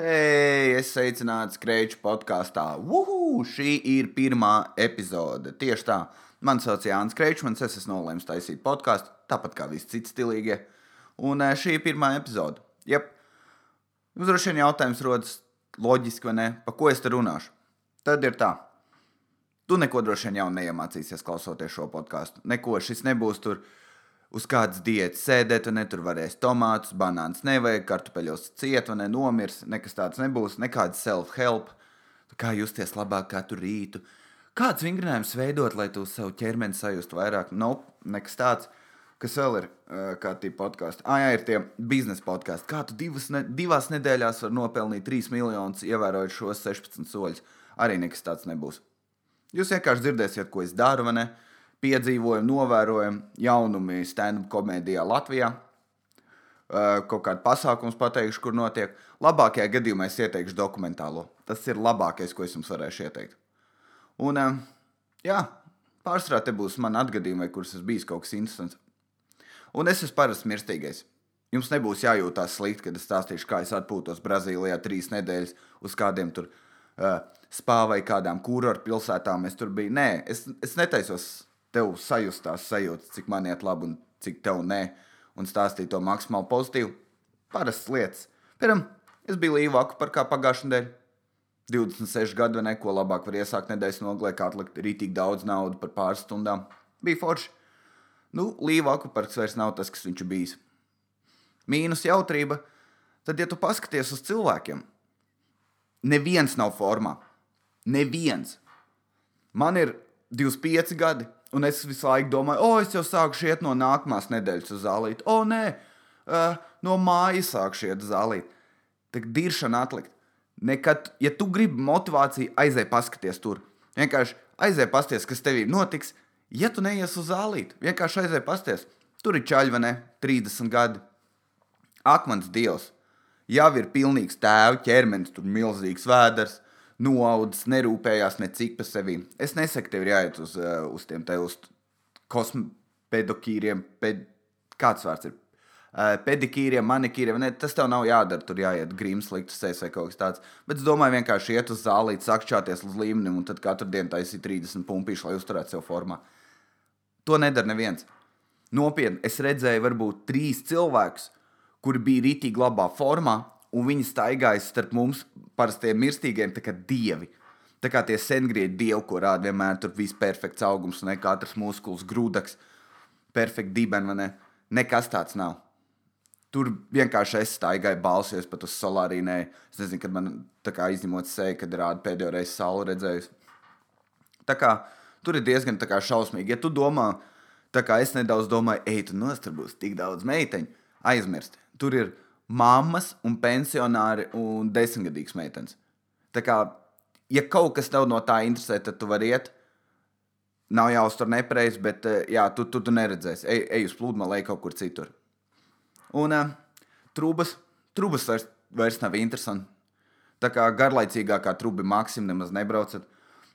Hei, es sveicināts Kreiču podkāstā. Uhu! Šī ir pirmā epizode. Tieši tā. Mani sauc Jānis Kreičmans, es esmu nolēmis taisīt podkāstu, tāpat kā visi citi stilīgie. Un eh, šī ir pirmā epizode. Jep. Jums droši vien jautājums rodas loģiski, vai ne? Pa ko es te runāšu? Tad ir tā. Tu neko droši vien jau neiemācīsies klausoties šo podkāstu. Neko šis nebūs tur uz kādas diētas sēdēt, un ne tur varēs tomātus, banānus nevajag, kartupeļos ciet, un nenomirs. Nekas tāds nebūs, nekāda self-help. Kā justies labāk katru rītu. Kāds vingrinājums veidot, lai tu savu ķermeni sajustu vairāk? Nope, nekas tāds. Kas vēl ir uh, kā tie podkāsti? Ah, jā, ir tie biznesa podkāsti. Kā tu divas, ne, divās nedēļās vari nopelnīt 3 miljonus, ievērojot šos 16 soļus? Arī nekas tāds nebūs. Jūs vienkārši dzirdēsiet, ko es daru, vai ne? Piedzīvojam, novērojam jaunumi stand-up komēdijā Latvijā. Kaut kādu pasākumu pateikšu, kur notiek. Labākajā gadījumā es ieteikšu dokumentālo. Tas ir labākais, ko es jums varēšu ieteikt. Un, jā, pārsvarā te būs man atgadījumi, kurus es bijis kaut kas interesants. Un es esmu parasts mirstīgais. Jums nebūs jājūtās slikti, kad es stāstīšu, kā es atpūtos Brazīlijā trīs nedēļas uz kādiem tur uh, spā vai kādām kurortu pilsētām. Es tur biju. Nē, es, es netaisos tev sajust tās sajūtas, cik man iet labi un cik tev nē, un stāstīt to maksimāli pozitīvi. Parastas lietas. Piemēram, es biju Līvāku par kā pagājušajā nedēļā. 26 gadu vai neko labāk var iesākt nedēļas nogalē, kā atlikt rītīgi daudz naudas par pāris stundām. Bija forši. Nu, Līva akuparks vairs nav tas, kas viņš bijis. Mīnus jautrība, tad, ja tu paskaties uz cilvēkiem, neviens nav formā. Neviens. Man ir 25 gadi, un es visu laiku domāju, o, es jau sāku iet no nākamās nedēļas uz zālīti. O, nē, uh, no mājas sāku iet uz zālīti. Tā diršana atlikt. Nekad, ja tu gribi motivāciju, aizēj paskaties tur. Vienkārši aizēj paskaties, kas tev notiks. Ja tu neies uz zālīti, vienkārši aizēj paskaties. Tur ir čaļi, vai ne? 30 gadi. Ak, mans dievs! Jau ir pilnīgs tēva ķermenis, tur milzīgs vēders, noaudzis, nerūpējās necik par sevi. Es nesaku, tev ir jāiet uz, uh, uz tiem te uz kosmopedokīriem, ped... kāds vārds ir? Uh, pedikīriem, manikīriem. Ne, tas tev nav jādara. Tur jāiet grīmas, sliktas sēs vai kaut kas tāds. Bet es domāju, vienkārši iet uz zālīti, sakšķāties līdz līmenim un tad katru dienu taisīt 30 pumpīšu, lai uzturētu sev formā. To nedara neviens. Nopietni, es redzēju, varbūt trīs cilvēkus, kuri bija rītīgi labā formā, un viņi staigāja starp mums, parastiem mirstīgiem, tā kā dievi. Tā kā tie sengrieķi dievi, ko rāda vienmēr tur viss perfekts augums, ne katrs muskulis, grūdaks, perfekts dibens, vai ne? Nekas tāds nav. Tur vienkārši es staigāju, balsojos pat uz solārīnē. Es nezinu, kad man tā kā izņemot seju, kad rāda pēdējo reizi sauli redzējusi. Tā kā tur ir diezgan kā šausmīgi. Ja tu domā, tā kā es nedaudz domāju, ej, tu nostur būs tik daudz meiteņu, aizmirst. Tur ir mammas un pensionāri un desmitgadīgs meitenes. Tā kā, ja kaut kas tev no tā interesē, tad tu vari iet. Nav jāuztur nepareizi, bet eh, jā, tu, tu, tu neredzēsi. Ej, ej uz pludmali, ej kaut kur citur. Un uh, trūkas, trūkas vairs, vairs nav interesanti. Tā kā garlaicīgākā trubi maksim nemaz nebraucat.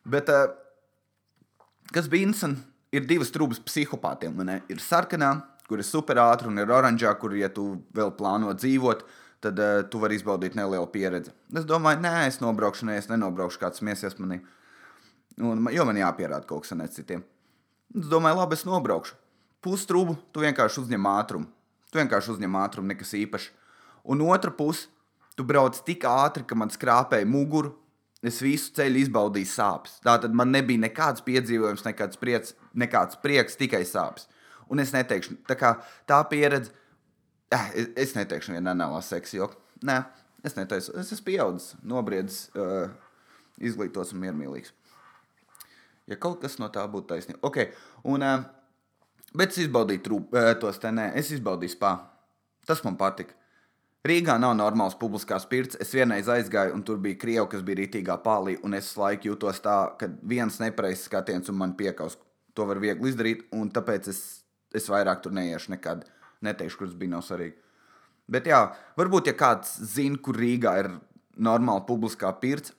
Bet, uh, kas bija interesanti, ir divas trūkas psihopātiem. Ir sarkanā, kur ir super ātrā, un ir oranžā, kur, ja tu vēl plāno dzīvot, tad uh, tu vari izbaudīt nelielu pieredzi. Es domāju, nē, es nobraukšu, nē, es nenobraukšu, kāds miesies manī. Un, jo man jāpierāda kaut kas ne citiem. Es domāju, labi, es nobraukšu. Pustrūbu tu vienkārši uzņem ātrumu. Tu vienkārši uzņem ātrumu, nekas īpašs. Un otra puse, tu brauc tik ātri, ka man skrāpēja muguru. Es visu ceļu izbaudīju sāpes. Tā tad man nebija nekāds piedzīvojums, nekāds prieks, nekāds prieks tikai sāpes. Un es neteikšu, tā, kā, tā pieredze, eh, es, es neteikšu, viena anālā seksa joku. Nē, es neteicu, es esmu pieaudzis, nobriedzis, uh, izglītots un miermīlīgs. Ja kaut kas no tā būtu taisnība. Okay. Un, uh, Bet es izbaudīju trūp, tos te nē, es izbaudīju spā. Tas man patika. Rīgā nav normāls publiskās pirts. Es vienreiz aizgāju, un tur bija krievi, kas bija rītīgā pālī, un es laiku jūtos tā, ka viens nepareizs skatiens un man piekaus. To var viegli izdarīt, un tāpēc es, es vairāk tur neiešu nekad. Neteikšu, kurš bija nav svarīgi. Bet jā, varbūt, ja kāds zina, kur Rīgā ir normāla publiskā pirts,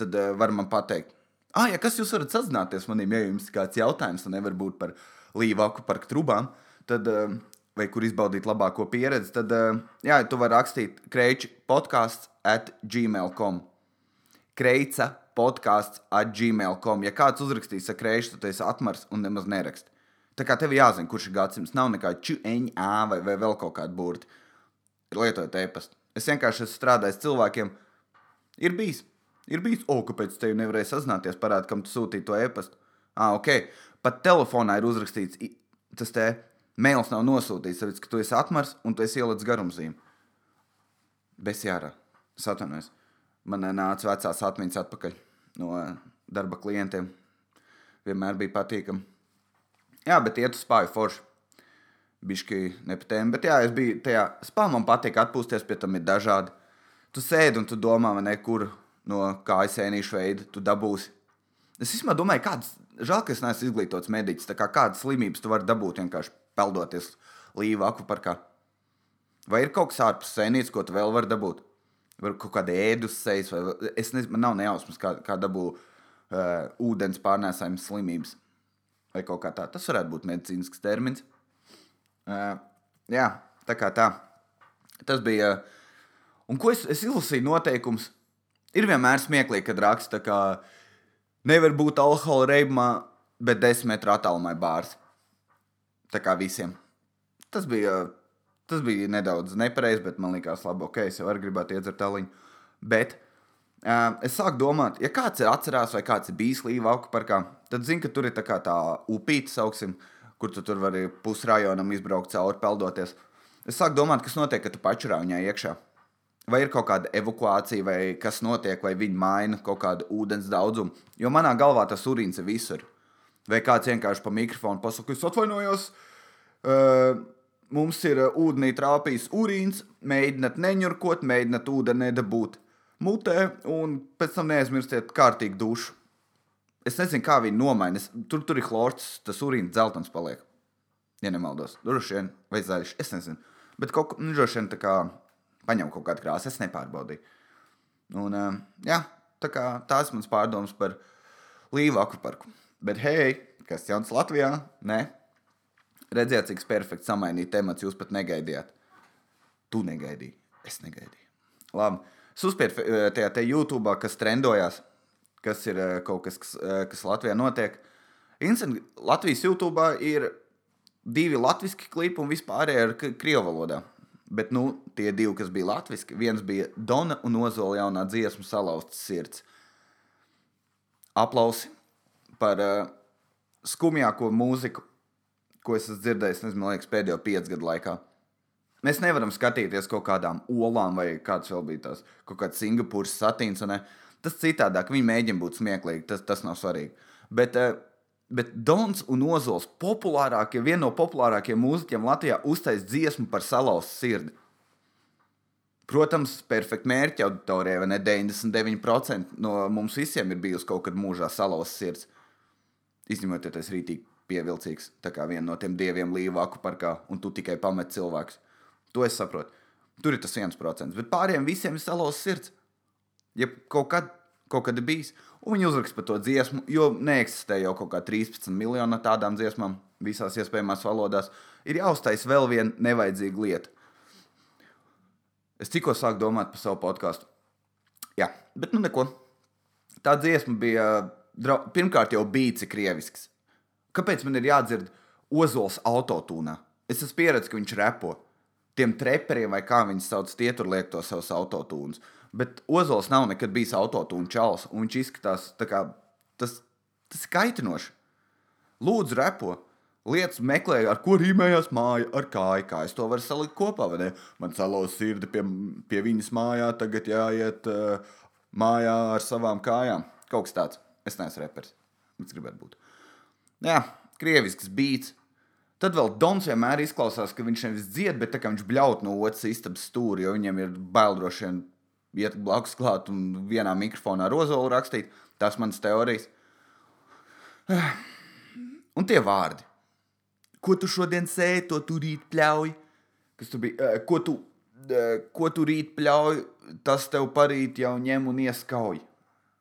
tad uh, var man pateikt, ah, ja kas jūs varat sazināties manim, ja jums ir kāds jautājums, un nevar būt par viņa Līvaku parku trubām, tad uh, vai kur izbaudīt labāko pieredzi, tad, uh, jā, tu vari rakstīt kreiči podkāsts at gmail.com. Kreica podkāsts at gmail.com. Ja kāds uzrakstīs ar kreišu, tad esi atmars un nemaz nerakst. Tā kā tev jāzina, kurš ir gadsimts, nav nekāda čūņa vai, vai vēl kaut kāda burta. Lietojot e-pastu. Es vienkārši esmu strādājis cilvēkiem. Ir bijis, ir bijis, o, kāpēc te nevarēja sazināties, parādīt, kam tu sūtīji to e-pastu. Ah, ok. Pat telefonā ir uzrakstīts, tas te mails nav nosūtīts, tāpēc, ka tu esi atmars un tu esi ielicis garumzīmi. Es atvainojos. Man nāca vecās atmiņas atpakaļ no darba klientiem. Vienmēr bija patīkami. Jā, bet iet uz spāju forši. Bišķi nepatēm, bet jā, es biju tajā spā, man patīk atpūsties, pie tam ir dažādi. Tu sēdi un tu domā, ne, kur no kājas ēnīšu veida tu dabūsi. Es īstenībā domāju, kādas, žēl, ka es neesmu izglītots mediķis, tā kā kādas slimības tu vari dabūt vienkārši peldoties līva akvaparkā. Vai ir kaut kas ārpus sēnītes, ko tu vēl vari dabūt? Vai kaut kāda ēdus sejas, vai es nezinu, man nav nejausmas, kā, kā dabū uh, ūdens pārnēsājums slimības. Vai kaut kā tā. Tas varētu būt medicīnisks termins. Uh, jā, tā kā tā. Tas bija. Un ko es, es izlasīju noteikums? Ir vienmēr smieklīgi, kad raksta, ka nevar būt alkohola reibumā, bet desmit metru attālumā ir bārs. Tā kā visiem. Tas bija, tas bija nedaudz nepareizi, bet man liekas, labi, ok, es jau arī gribētu iedzert aliņu. Bet uh, es sāku domāt, ja kāds ir atcerās, vai kāds ir bijis Līva auga parkā, tad zina, ka tur ir tā, tā upīte, sauksim, kur tu tur vari pusrajonam izbraukt cauri peldoties. Es sāku domāt, kas notiek, kad tu pačurā viņā iekšā. Vai ir kaut kāda evakuācija, vai kas notiek, vai viņi maina kaut kādu ūdens daudzumu. Jo manā galvā tas urīns ir visur. Vai kāds vienkārši pa mikrofonu pasakā, es atvainojos, uh, mums ir ūdenī trāpījis urīns, mēģināt neņurkot, mēģināt ūdeni nedabūt mutē, un pēc tam neaizmirstiet kārtīgi dušu. Es nezinu, kā viņi nomaina. Tur, tur ir chlors, tas urīns dzeltens paliek. Ja nemaldos, droši vien, vai zaļš, es nezinu. Bet kaut kā, nu, droši vien tā kā paņem kaut kādu krāsu, es nepārbaudīju. Un, uh, jā, tā kā tās mans pārdoms par Līvu akvaparku. Bet, hei, kas jauns Latvijā? Nē, redziet, cik perfekti samainīt temats jūs pat negaidījāt. Tu negaidīji, es negaidīju. Labi, suspiet tajā te YouTube, kas trendojās, kas ir kaut kas, kas, kas Latvijā notiek. Instant, Latvijas YouTube ir divi latviešu klipi un vispārējie ir krievu valodā. Bet nu, tie divi, kas bija latviešu, viens bija Dona un Ozola jaunā dziesmu salauztas sirds. Aplausi par uh, skumjāko mūziku, ko es esmu dzirdējis, nezinu, liekas, pēdējo piecu gadu laikā. Mēs nevaram skatīties kaut kādām olām, vai kāds vēl bija tās, kaut kāds Singapūras satīns. Tas citādāk, viņi mēģina būt smieklīgi, tas, tas nav svarīgi. Bet, uh, bet Dons un Ozols, populārākie, viena no populārākajiem mūziķiem Latvijā, uztaisīja dziesmu par salauztu sirdi. Protams, perfekta mērķa auditorijai, vai ne? 99% no mums visiem ir bijusi kaut kad mūžā salauzta sirds. Izņemot, ja tas ir rītīgi pievilcīgs, tā kā viena no tiem dieviem līvāku parkā, un tu tikai pamet cilvēkus. To es saprotu. Tur ir tas viens procents, bet pārējiem visiem ir salauzta sirds. Ja kaut kad, kaut kad ir bijis, un viņi uzrakst par to dziesmu, jo neeksistē jau kaut kā 13 miljonu tādām dziesmām visās iespējamās valodās, ir jāuztais vēl viena nevajadzīga lieta Es tikko sāku domāt par savu podkāstu. Jā, bet nu neko. Tā dziesma bija. Pirmkārt, jau bija cik krievisks. Kāpēc man ir jādzird Ozols autotūnā? Es esmu pieredzējis, ka viņš repo. Tiem treperiem, vai kā viņi sauc, tie tur liek to savus autotūnus. Bet Ozols nav nekad bijis autotūna čels, un viņš izskatās tā kā tas, tas kaitinoši. Lūdzu, repo! lietas meklēju, ar ko rīmējās māja ar kāju. Kā es to varu salikt kopā? Man salauz sirdi pie, pie viņas mājā, tagad jāiet uh, mājā ar savām kājām. Kaut kas tāds. Es neesmu reperis. Es gribētu būt. Jā, krievisks beats. Tad vēl Dons vienmēr izklausās, ka viņš nevis dzied, bet viņš bļaut no otras istabas stūra, jo viņam ir bail droši vien iet blakus klāt un vienā mikrofonā rozolu rakstīt. Tas manas teorijas. Un tie vārdi ko tu šodien sēji, to tu rīt pļauj. Kas tu biji? Uh, ko, tu, uh, ko tu rīt pļauj, tas tev parīt jau ņem un ieskauj.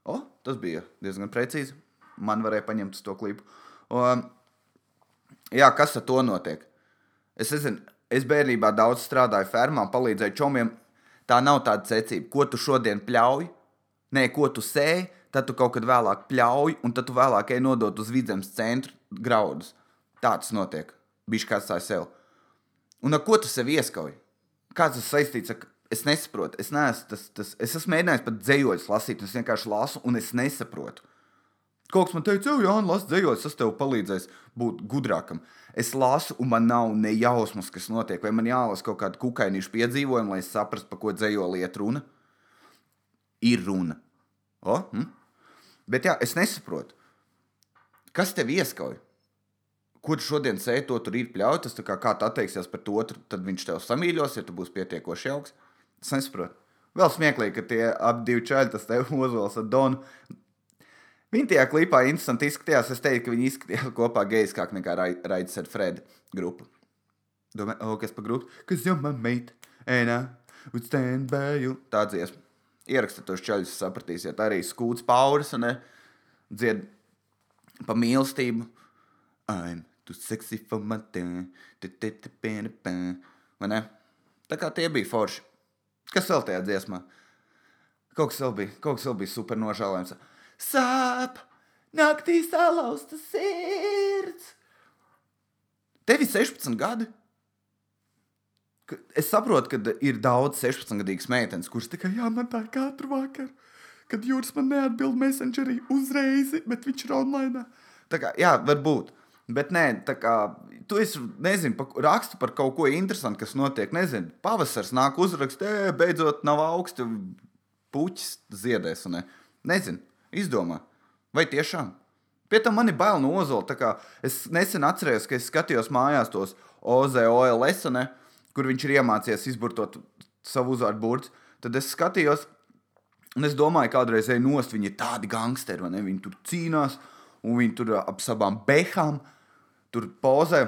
O, tas bija diezgan precīzi. Man varēja paņemt to klipu. Um, jā, kas ar to notiek? Es nezinu, es bērnībā daudz strādāju fermā, palīdzēju čomiem. Tā nav tāda secība, ko tu šodien pļauj, nē, ko tu sēji, tad tu kaut kad vēlāk pļauj, un tad tu vēlāk ej nodot uz vidzemes centru graudus. Tā tas notiek. Bišķi kāds tā sev. Un ar ko tu sev ieskauj? Kāds tas saistīts ar Es nesaprotu, es neesmu tas, tas es esmu mēģinājis pat dzējoļus lasīt, un es vienkārši lasu, un es nesaprotu. Kaut kas man teica, jau, Jānis, lasu dzējoļus, tas tev palīdzēs būt gudrākam. Es lasu, un man nav ne jausmas, kas notiek, vai man jālasa kaut kāda kukainīša piedzīvojuma, lai es saprastu, par ko dzējoļi iet runa. Ir runa. O, hm? Bet jā, es nesaprotu, kas tev ieskauj ko tu šodien sēdi, to tur ir pļauj. Tas kā, kā tu atteiksies par to, tad viņš tev samīļos, ja tu būsi pietiekoši augsts. Es nesaprotu. Vēl smieklīgi, ka tie abi čaļi, tas tev Ozols un Donu. Viņi tajā klipā interesanti izskatījās. Es teiktu, ka viņi izskatījās kopā gejskāk nekā Raidis ar Fredu grupu. Domāju, oh, kas pa grupu? Kas jau man meita? Ēnā, would stand by you. Tā dziesma. Ierakstiet tos čaļus, sapratīsiet. Arī skūts pauris un dzied pa mīlestību. I'm too sexy for my thing. Vai ne? Tā kā tie bija forši. Kas vēl tajā dziesmā? Kaut kas vēl bija, kaut kas vēl bija super nožēlojams. Sāp, naktī salauzta sirds. Tev ir 16 gadi. Es saprotu, ka ir daudz 16-gadīgas meitenes, kuras tikai jāmatā katru vakaru, kad jūras man neatbild messengerī uzreiz, bet viņš ir online. Tā kā, jā, varbūt. Bet nē, tā kā tu esi, nezinu, pa, rakstu par kaut ko interesantu, kas notiek. Nezinu, pavasars nāk uzrakst, e, beidzot nav augsti puķis ziedēs. Ne? Nezinu, izdomā. Vai tiešām? Pie tam man ir bail no ozola. Es nesen atcerējos, ka es skatījos mājās tos OZOLS, kur viņš ir iemācījies izburtot savu uzvārdu burtu. Tad es skatījos, un es domāju, kādreiz ej nost, viņi ir tādi gangsteri, vai ne? Viņi tur cīnās, un viņi tur ap savām behām tur pozē.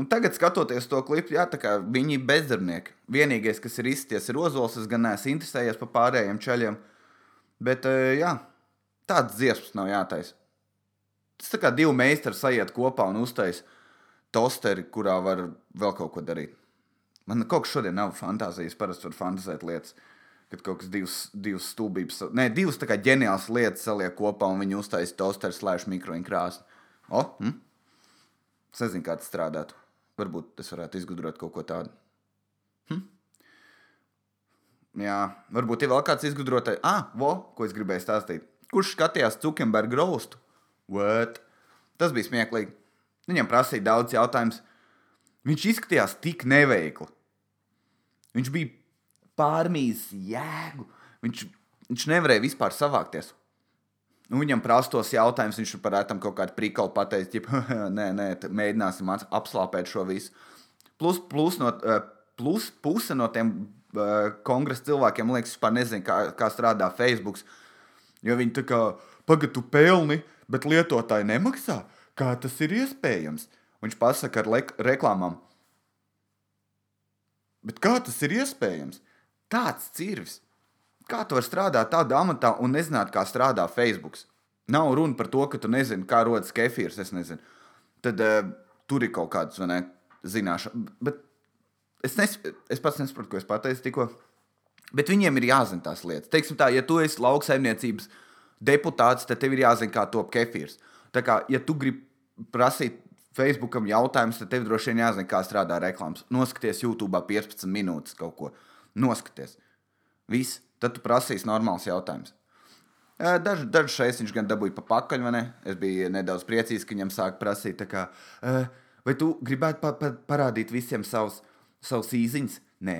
Un tagad, skatoties to klipu, jā, viņi ir bezdarbnieki. Vienīgais, kas ir izsties, ir ozols. Es gan neesmu interesējies par pārējiem ceļiem. Bet, eh, jā, tāds dziesmas nav jātaisa. Tas tā kā divi meistari sajiet kopā un uztais tosteri, kurā var vēl kaut ko darīt. Man kaut kas šodien nav fantāzijas. Parasti var fantāzēt lietas, kad kaut kas divas, divas stūbības, ne, divas tā kā ģeniālas lietas saliek kopā un viņi uztais tosteri slēdz mikroņu krāsni. O, hm? Es nezinu, kā tas strādātu. Varbūt es varētu izgudrot kaut ko tādu. Hm? Jā, varbūt ir vēl kāds izgudrotais. Ah, vo, ko es gribēju stāstīt. Kurš skatījās Zuckerberga rostu? What? Tas bija smieklīgi. Viņam prasīja daudz jautājumus. Viņš izskatījās tik neveikli. Viņš bija pārmīs jēgu. Viņš, viņš nevarēja vispār savākties. Nu, viņam prastos jautājumus, viņš par ētam kaut kādu prikalu pateikt, ja nē, nē, mēģināsim apslāpēt šo visu. Plus, plus, no, eh, plus puse no tiem uh, kongresa cilvēkiem, liekas, vispār nezina, kā, kā strādā Facebook. Jo viņi tā kā pagaidu tu pelni, bet lietotāji nemaksā. Kā tas ir iespējams? Viņš pasaka ar reklāmām. Bet kā tas ir iespējams? Tāds cirvis. Kā tu vari strādāt tādā amatā un nezināt, kā strādā Facebook? Nav runa par to, ka tu nezini, kā rodas kefīrs. Es nezinu. Tad uh, tur ir kaut kādas zināšanas. Bet es, nes, es pats nesaprotu, ko es pateicu tikko. Bet viņiem ir jāzina tās lietas. Teiksim tā, ja tu esi lauksaimniecības deputāts, tad tev ir jāzina, kā top kefīrs. Tā kā, ja tu gribi prasīt Facebookam jautājumus, tad tev droši vien jāzina, kā strādā reklāmas. Noskaties YouTube 15 minūtes kaut ko. Noskaties. Viss. Tad tu prasīsi normāls jautājums. Dažu, dažu šeit viņš gan dabūja pa pakaļ, vai ne? Es biju nedaudz priecīgs, ka viņam sāk prasīt, kā, vai tu gribētu pa, pa, parādīt visiem savus, savus īziņas? Nē.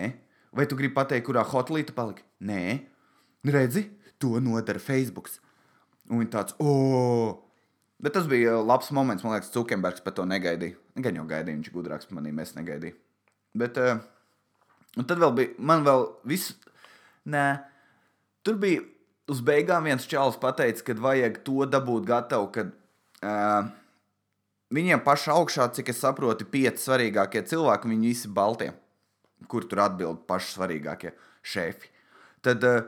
Vai tu gribi pateikt, kurā hotelī tu paliki? Nē. Redzi, to nodara Facebook. Un viņi tāds, oh! Bet tas bija labs moments, man liekas, Cukenbergs par to negaidīja. Gan jau gaidīja, viņš gudrāks par maniem, es negaidīju. Bet, uh, un tad vēl bija, man vēl viss, nē, Tur bija uz beigām viens čels pateicis, ka vajag to dabūt gatavu, kad uh, viņiem pašā augšā, cik es saprotu, pieci svarīgākie cilvēki, viņi visi balti, kur tur atbild paši svarīgākie šefi. Tad uh,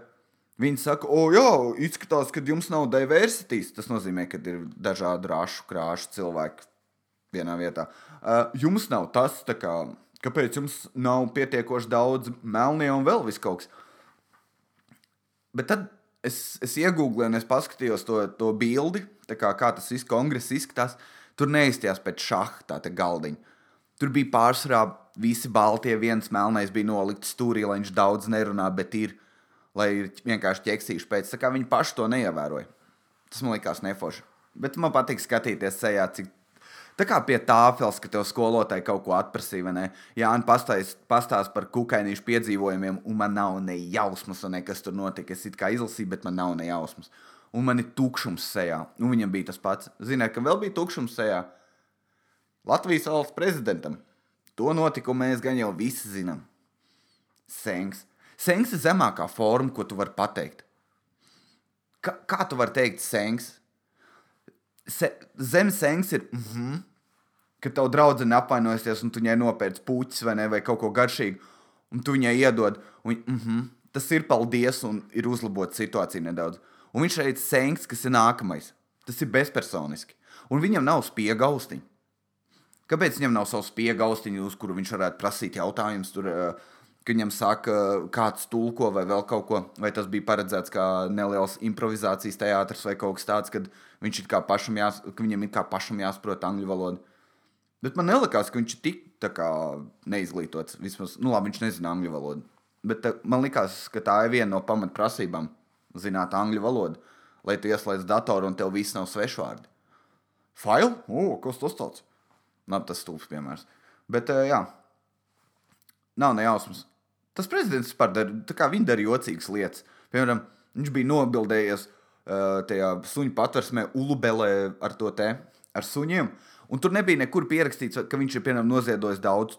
viņi saka, o, jā, izskatās, ka jums nav diversitīs. Tas nozīmē, ka ir dažādu rašu, krāšu cilvēki vienā vietā. Uh, jums nav tas, kā, Kāpēc jums nav pietiekoši daudz melnie un vēl vis kaut kas? Bet tad es, es iegūlēju un es paskatījos to, to bildi, kā, kā tas viss kongress izskatās. Tur neizstījās pēc šaha tā galdiņa. Tur bija pārsvarā visi balti, viens melnais bija nolikts stūrī, lai viņš daudz nerunā, bet ir, lai ir vienkārši ķeksīši pēc. Tā kā viņi paši to neievēroja. Tas man likās nefoši. Bet man patīk skatīties sejā, cik Tā kā pie tāfeles, ka tev skolotāji kaut ko atprasīja, ne? Jā, un pastāst par kukainīšu piedzīvojumiem, un man nav ne jausmas, un kas tur notika. Es it kā izlasīju, bet man nav ne jausmas. Un man ir tukšums sejā. Un viņam bija tas pats. Ziniet, ka vēl bija tukšums sejā. Latvijas valsts prezidentam. To notikumu mēs gan jau visi zinām. Sengs. Sengs ir zemākā forma, ko tu vari pateikt. Kā, kā tu vari teikt sengs? se, zemes sengs ir, mm -hmm, kad tev draudzene apvainojasies un tu viņai nopērci puķis vai, ne, vai kaut ko garšīgu, un tu viņai iedod. Un, mm -hmm, tas ir paldies un ir uzlabota situācija nedaudz. Un viņš šeit sengs, kas ir nākamais. Tas ir bezpersoniski. Un viņam nav spiega austiņa. Kāpēc viņam nav savs spiega austiņa, uz kuru viņš varētu prasīt jautājumus? Tur, uh, ka viņam saka, kāds tulko vai vēl kaut ko, vai tas bija paredzēts kā neliels improvizācijas teātris vai kaut kas tāds, kad viņš ir kā pašam, jās, viņam ir kā pašam jāsaprot angļu valodu. Bet man nelikās, ka viņš ir tik neizglītots. Vismaz, nu labi, viņš nezina angļu valodu. Bet tā, man liekas, ka tā ir viena no pamatprasībām - zināt angļu valodu, lai tu ieslēdz datoru un tev viss nav svešvārdi. Fail? O, kas tas tāds? Nav tas stulbs piemērs. Bet jā, nav nejausmas. Tas prezidents vispār dara, viņa dara jocīgas lietas. Piemēram, viņš bija nobildējies uh, tajā suņu patversmē, Ulubelē ar to te, ar suņiem. Un tur nebija nekur pierakstīts, ka viņš ir piemēram, noziedojis daudz,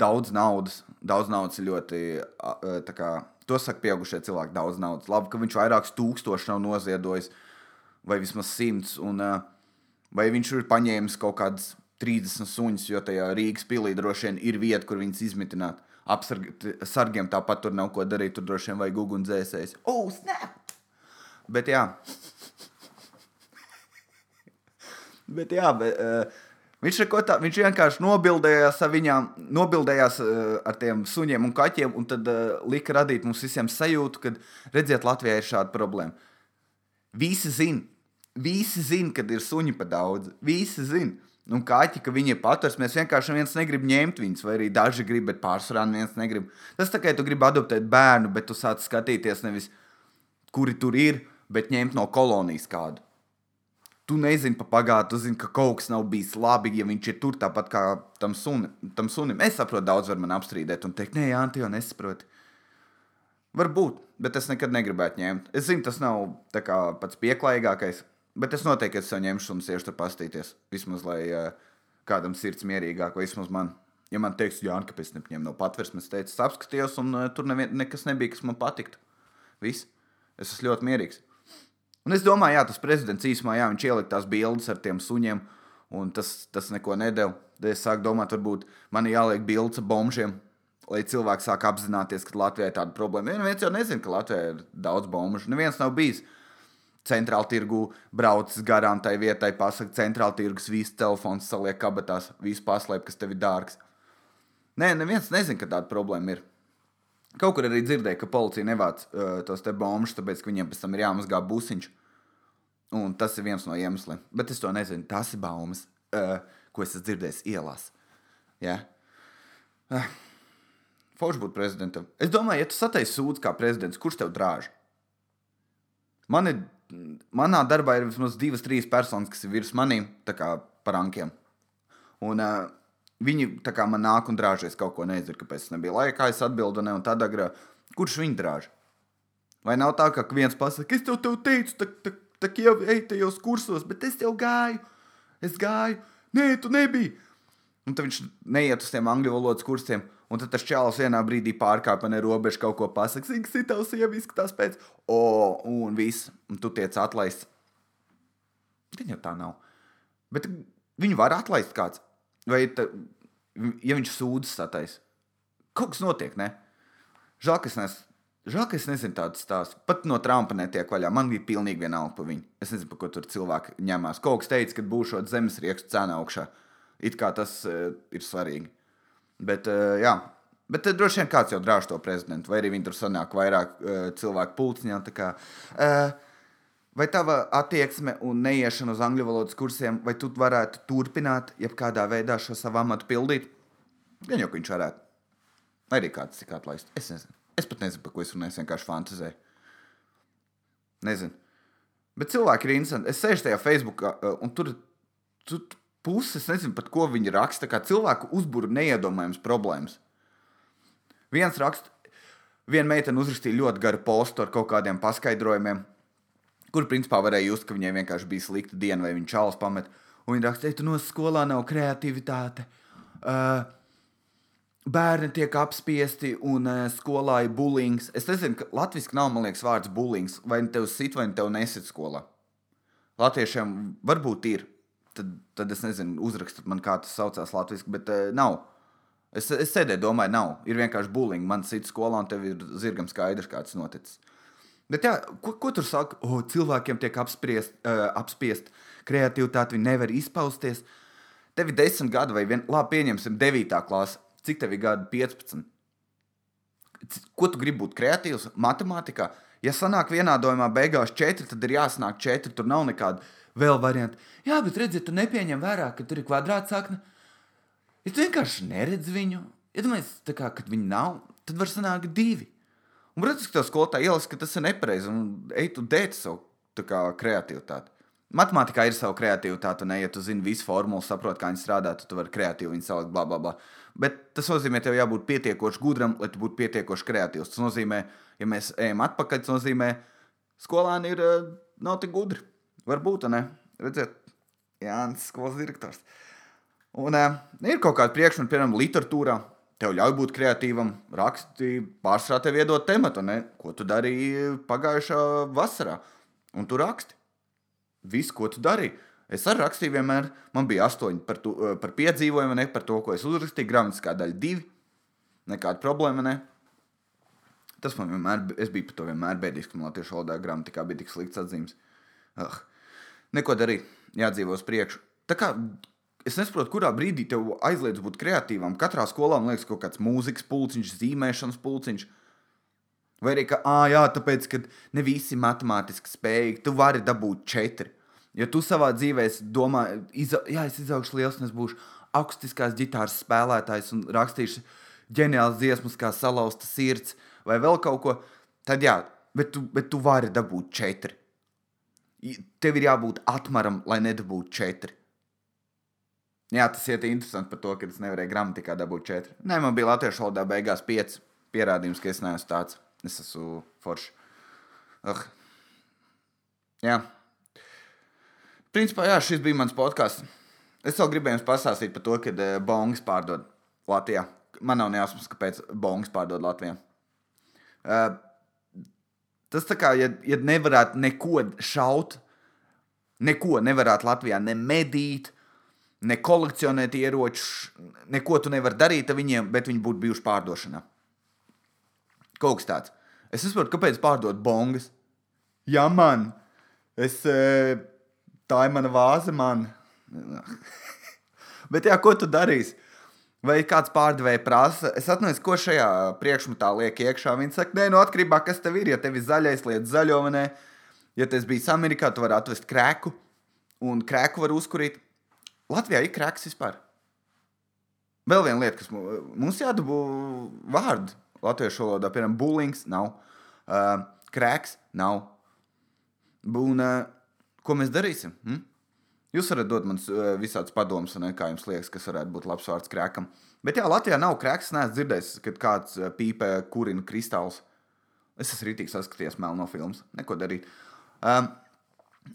daudz naudas. Daudz naudas ļoti. Uh, kā, to saka pieaugušie cilvēki, daudz naudas. Labi, ka viņš vairākus tūkstošus nav noziedojis, vai vismaz simts. Un, uh, vai viņš ir paņēmis kaut kādas 30 suņus, jo tajā Rīgas pilī droši vien ir vieta, kur viņas izmitināt apsargiem tāpat tur nav ko darīt. Tur droši vien vajag ugunsdzēsējs. Oh, snap! Bet jā. bet jā, bet, uh, viņš, tā, viņš vienkārši nobildējās ar viņām, nobildējās uh, ar tiem suņiem un kaķiem, un tad uh, lika radīt mums visiem sajūtu, ka, redziet, Latvijā ir šāda problēma. Visi zina, visi zina, kad ir suņi pa daudz. Visi zina. Nu, kaķi, ka viņi ir paturs, mēs vienkārši viens negrib ņemt viņus, vai arī daži grib, bet pārsvarā viens negrib. Tas tā kā tu gribi adoptēt bērnu, bet tu sāc skatīties nevis, kuri tur ir, bet ņemt no kolonijas kādu. Tu nezini pa pagātni, tu zini, ka kaut kas nav bijis labi, ja viņš ir tur tāpat kā tam, suni, tam sunim. Es saprotu, daudz var man apstrīdēt un teikt, nē, tu jau nesaproti. Varbūt, bet es nekad negribētu ņemt. Es zinu, tas nav kā, pats pieklājīgākais, Bet es noteikti es ņemšu un siešu tur pastīties. Vismaz, lai uh, kādam sirds mierīgāk, vai vismaz man. Ja man teiks, Jānis, kāpēc nepaņem no patvērsmes, es teicu, apskatījos, un uh, tur nevien, nekas nebija, kas man patiktu. Viss. Es esmu ļoti mierīgs. Un es domāju, jā, tas prezidents īsumā, jā, viņš ielika tās bildes ar tiem suņiem, un tas, tas neko nedēļ. Tad es sāku domāt, varbūt man jāliek bildes ar bombžiem, lai cilvēki sāk apzināties, ka Latvijā ir tāda problēma. Neviens jau nezina, ka Latvijā ir daudz bombžu. Neviens nav bijis. Uh, centrāla tirgu braucis garām tai vietai, pasakā, centrāla tirgus, viss telefons saliek kabatās, viss paslēp, kas tev ir dārgs. Nē, neviens nezina, ka tāda problēma ir. Kaut kur arī dzirdēju, ka policija nevāc uh, tos te bombus, tāpēc, ka viņiem pēc tam ir jāmazgā busiņš. Un tas ir viens no iemesliem. Bet es to nezinu. Tas ir baumas, uh, ko es esmu dzirdējis ielās. Ja? Uh, Forši būt prezidentam. Es domāju, ja tu sataisi sūdz kā prezidents, kurš tev drāž? Man ir manā darbā ir vismaz divas, trīs personas, kas ir virs maniem, tā kā par ankiem. Un uh, viņi tā kā man nāk un drāžies kaut ko, nezinu, kāpēc tas nebija laikā, es atbildu, ne, un tad agrā, kurš viņu drāž? Vai nav tā, ka viens pasaka, es tev, tev teicu, tā, tā, tā jau ej tajos kursos, bet es tev gāju, es gāju, nē, tu nebija. Un tad viņš neiet uz tiem angļu valodas kursiem. Un tad tas čēlis vienā brīdī pārkāpa ne robežu, kaut ko pasakā, cik tas tavs sieva izskatās pēc, o, un viss, un tu tiec atlaists. Viņa jau tā nav. Bet viņu var atlaist kāds. Vai ta, ja viņš sūdzas satais, kaut kas notiek, ne? Žēl, ka es, nes, žēl, ka es nezinu tādu stāstu. Pat no Trumpa netiek vaļā. Man bija pilnīgi vienalga par viņu. Es nezinu, par ko tur cilvēki ņemās. Kaut kas teica, ka būšot zemes riekstu cena augšā. It kā tas uh, ir svarīgi. Bet, uh, jā. Bet uh, droši vien kāds jau drāž to prezidentu, vai arī viņi tur sanāk vairāk uh, cilvēku pulciņā. kā, Uh, vai tava attieksme un neiešana uz angļu valodas kursiem, vai tu varētu turpināt, jebkādā veidā šo savu amatu pildīt? Gan jau, ka viņš varētu. Vai arī kāds cik atlaist. Es nezinu. Es pat nezinu, par ko es runāju. Es vienkārši fantazēju. Nezinu. Bet cilvēki ir interesanti. Es sēžu tajā Facebookā, uh, un tur, tur puses nezinu, par ko viņi raksta. Kā cilvēku uzbūra neiedomājams problēmas. Viens raksta, viena meitene uzrakstīja ļoti garu postu ar kaut kādiem paskaidrojumiem, kur principā varēja just, ka viņai vienkārši bija slikta diena vai viņa čalis pamet. Un viņa raksta, ka no skolā nav kreativitāte. Uh, Bērni tiek apspiesti un uh, skolā ir bulings. Es nezinu, ka latviešu nav, man liekas, vārds bulings. Vai nu tev sit, vai nu tev nesit skolā. Latviešiem varbūt ir. Tad, tad es nezinu, uzrakstot man, kā tas saucās latviešu, bet uh, nav. Es, es sēdēju, domāju, nav. Ir vienkārši bulīgi. Man sit skolā, un tev ir zirgam skaidrs, kā tas noticis. Bet, jā, ko, ko tur saka? O, cilvēkiem tiek apspriest, uh, apspiest kreativitāti, viņi nevar izpausties. Tev ir desmit gadi, vai vien, labi, pieņemsim, devītā klase. Cik tev ir gadi? 15. Ko tu gribi būt kreatīvs? Matemātikā. Ja sanāk vienādojumā beigās 4, tad ir jāsanāk 4. Tur nav nekāda vēl varianta. Jā, bet redziet, tu nepieņem vērā, ka tur ir kvadrātsakne. Ja tu vienkārši neredzi viņu, iedomājies, ja kā, kad viņi nav, tad var sanākt divi. Un, protams, ka tev skolotāji ielas, ka tas ir nepareizi un ej tu dēt savu kā, kreativitāti. Matemātikā ir sava kreativitāte, un, ja tu zini visu formulu, saproti, kā viņi strādā, tad tu vari kreatīvi viņu salikt, bla, bla, bla. Bet tas nozīmē, ka tev jābūt pietiekoši gudram, lai tu būtu pietiekoši kreatīvs. Tas nozīmē, ja mēs ejam atpakaļ, tas nozīmē, ka skolāni ir, eh, nav tik gudri. Varbūt, ne? Redziet, Jānis, skolas direktors. Un uh, ir kaut kāda priekšmeta, piemēram, literatūrā. Tev ļauj būt kreatīvam, rakstīt, pārstrādāt, tev iedot tematu, ne? ko tu darīji pagājušā vasarā. Un tu raksti. Viss, ko tu darīji. Es arī rakstīju, vienmēr man bija astoņi par, tu, eh, par piedzīvojumu, ne par to, ko es uzrakstīju. Gramatiskā daļa divi. Nekāda problēma. Ne? Tas man vienmēr, es biju par to vienmēr bēdīgs, ka man latviešu valodā gramatikā bija tik slikts atzīmes. Uh, neko darīt, jādzīvo uz priekšu. Tā kā es nesaprotu, kurā brīdī tev aizliedz būt kreatīvam. Katrā skolā man liekas, kaut kāds mūzikas pulciņš, zīmēšanas pulciņš. Vai arī, ka, ah, jā, tāpēc, ka ne visi matemātiski spējīgi, tu vari dabūt četri. Ja tu savā dzīvē domā, iza, jā, es izaugšu liels, un es būšu akustiskās ģitāras spēlētājs un rakstīšu ģeniāls dziesmas, kā salauzta sirds vai vēl kaut ko, tad jā, bet tu, bet tu vari dabūt četri. Tev ir jābūt atmaram, lai nedabūtu četri. Jā, tas ir interesanti par to, ka es nevarēju gramatikā dabūt četri. Nē, man bija latviešu valodā beigās pieci pierādījums, ka es neesmu tāds. Es esmu foršs. Uh. Jā. Principā, jā, šis bija mans podkāsts. Es vēl gribēju jums pastāstīt par to, ka uh, bongas pārdod Latvijā. Man nav nejausmas, kāpēc bongas pārdod Latvijā. Uh, tas tā kā, ja, ja nevarētu neko šaut, neko nevarētu Latvijā ne medīt, ne kolekcionēt ieročus, neko tu nevari darīt ar viņiem, bet viņi būtu bijuši pārdošanā. Kaut kas tāds. Es saprotu, kāpēc pārdot bongas. Jā, man. Es. Uh, tā ir mana vāze, man. Bet, jā, ko tu darīsi? Vai kāds pārdevēja prasa, es atceros, ko šajā priekšmetā liek iekšā. Viņi saka, nē, no atkarībā kas tev ir. Ja tev ir zaļais, lietas zaļo, vai ja tas bija Amerikā, tu vari atvest krēku, un krēku var uzkurīt. Latvijā ir krēks vispār. Vēl viena lieta, kas mums jādabū vārdu latviešu valodā, piemēram, bulings nav, uh, krēks nav. Un, uh, Ko mēs darīsim? Hm? Jūs varat dot man uh, visādus padomus, kā jums liekas, kas varētu būt labs vārds krēkam. Bet jā, Latvijā nav krēks. Es neesmu dzirdējis, kad kāds uh, pīpē kurina kristāls. Es esmu rītīgi saskaties melno filmas. Neko darīt. Um,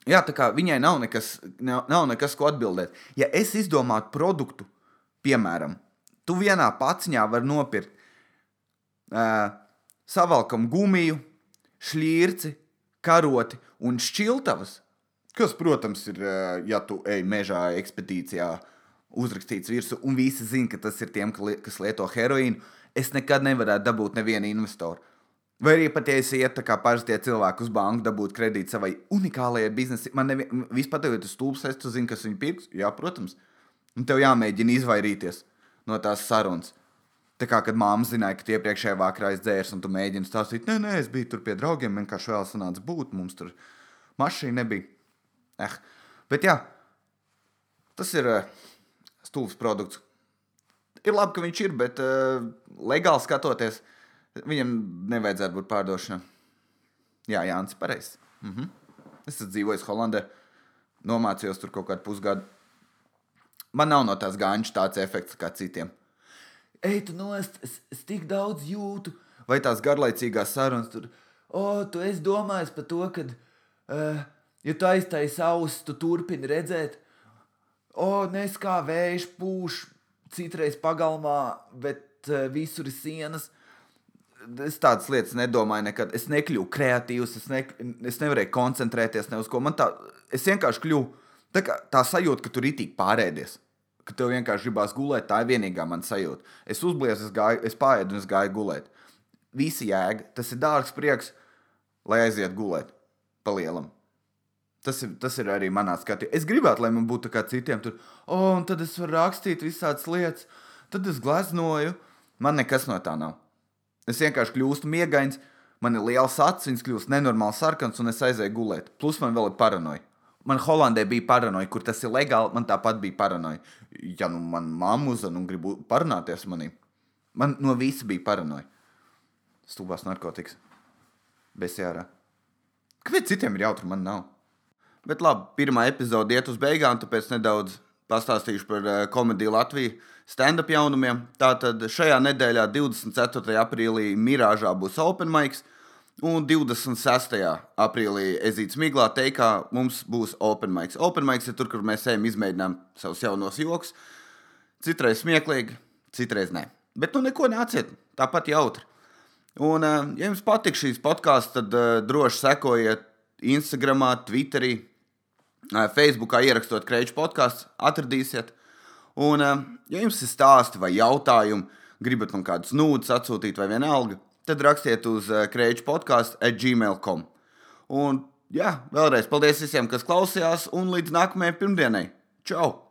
jā, tā kā viņai nav nekas, nav, nav nekas, ko atbildēt. Ja es izdomātu produktu, piemēram, tu vienā paciņā vari nopirkt uh, savalkam gumiju, šķirci, karoti un šķiltavas Kas, protams, ir, ja tu ej mežā ekspedīcijā, uzrakstīts virsū, un visi zina, ka tas ir tiem, kas lieto heroīnu, es nekad nevarētu dabūt nevienu investoru. Vai arī pat, ja es ietu kā paši tie cilvēki uz banku, dabūt kredītu savai unikālajai biznesai, man nevi, vispār tev ir stulbs, es tu zini, kas viņu pirks. Jā, protams. Un tev jāmēģina izvairīties no tās sarunas. Tā kā, kad māma zināja, ka tie iepriekšējā vakarā aizdzērs, un tu mēģini stāstīt, nē, nē, es biju tur pie draugiem, vienkārši vēl sanāca būt, mums tur mašīna nebija. Eh. Bet jā, tas ir uh, stūvs produkts. Ir labi, ka viņš ir, bet uh, legāli skatoties, viņam nevajadzētu būt pārdošanai. Jā, Jānis, pareizs. Mhm. Es esmu dzīvojis Holandē, nomācījos tur kaut kādu pusgadu. Man nav no tās gāņas tāds efekts kā citiem ej, tu nost, es, es tik daudz jūtu. Vai tās garlaicīgās sarunas tur, o, oh, tu esi domājis par to, ka, uh, ja tu aiztaisi ausis, tu turpini redzēt, o, nes kā vējš pūš, citreiz pagalmā, bet uh, visur ir sienas. Es tādas lietas nedomāju nekad. Es nekļuvu kreatīvs, es, ne, es nevarēju koncentrēties ne uz ko. Man tā, es vienkārši kļuvu tā, kā, tā sajūta, ka tur ir tik pārēdies ka tev vienkārši gribās gulēt. Tā ir vienīgā man sajūta. Es uzbliezu, es, gāju, es pārēdu un es gāju gulēt. Visi jēga, tas ir dārgs prieks, lai aizietu gulēt pa lielam. Tas ir, tas ir arī manā skatījumā. Es gribētu, lai man būtu kā citiem, tur, oh, un tad es varu rakstīt visādas lietas, tad es gleznoju. Man nekas no tā nav. Es vienkārši kļūstu miegains, man ir liels acis, kļūst nenormāli sarkans, un es aizēju gulēt. Plus man vēl ir paranoja. Man Holandē bija paranoja, kur tas ir legāli. Man tāpat bija paranoja. Ja nu man mamma uzzina un grib parunāties manī, man no visa bija paranoja. Stulbās narkotikas. Bez jārā. Kāpēc citiem ir jautri, man nav? Bet labi, pirmā epizode iet uz beigām, tāpēc nedaudz pastāstīšu par uh, komēdiju Latviju stand-up jaunumiem. Tātad šajā nedēļā, 24. aprīlī, Mirāžā būs Open Mics. Un 26. aprīlī Ezīts Miglā teikā, mums būs Open Mics. Open Mics ir tur, kur mēs ejam, izmēģinām savus jaunos joks. Citreiz smieklīgi, citreiz nē. Bet nu neko nāciet, tāpat jautri. Un, eh, ja jums patīk šīs podkāsts, tad uh, droši sekojiet Instagram, Twitterī, Facebookā ierakstot kreču podkāstu, atradīsiet. Un, ja jums ir stāsti vai jautājumi, gribat man kādus nūdus atsūtīt vai vienalga, tad rakstiet uz krēču podkāstu atgmail.com. Un jā, vēlreiz paldies visiem, kas klausījās, un līdz nākamajai pirmdienai. Čau!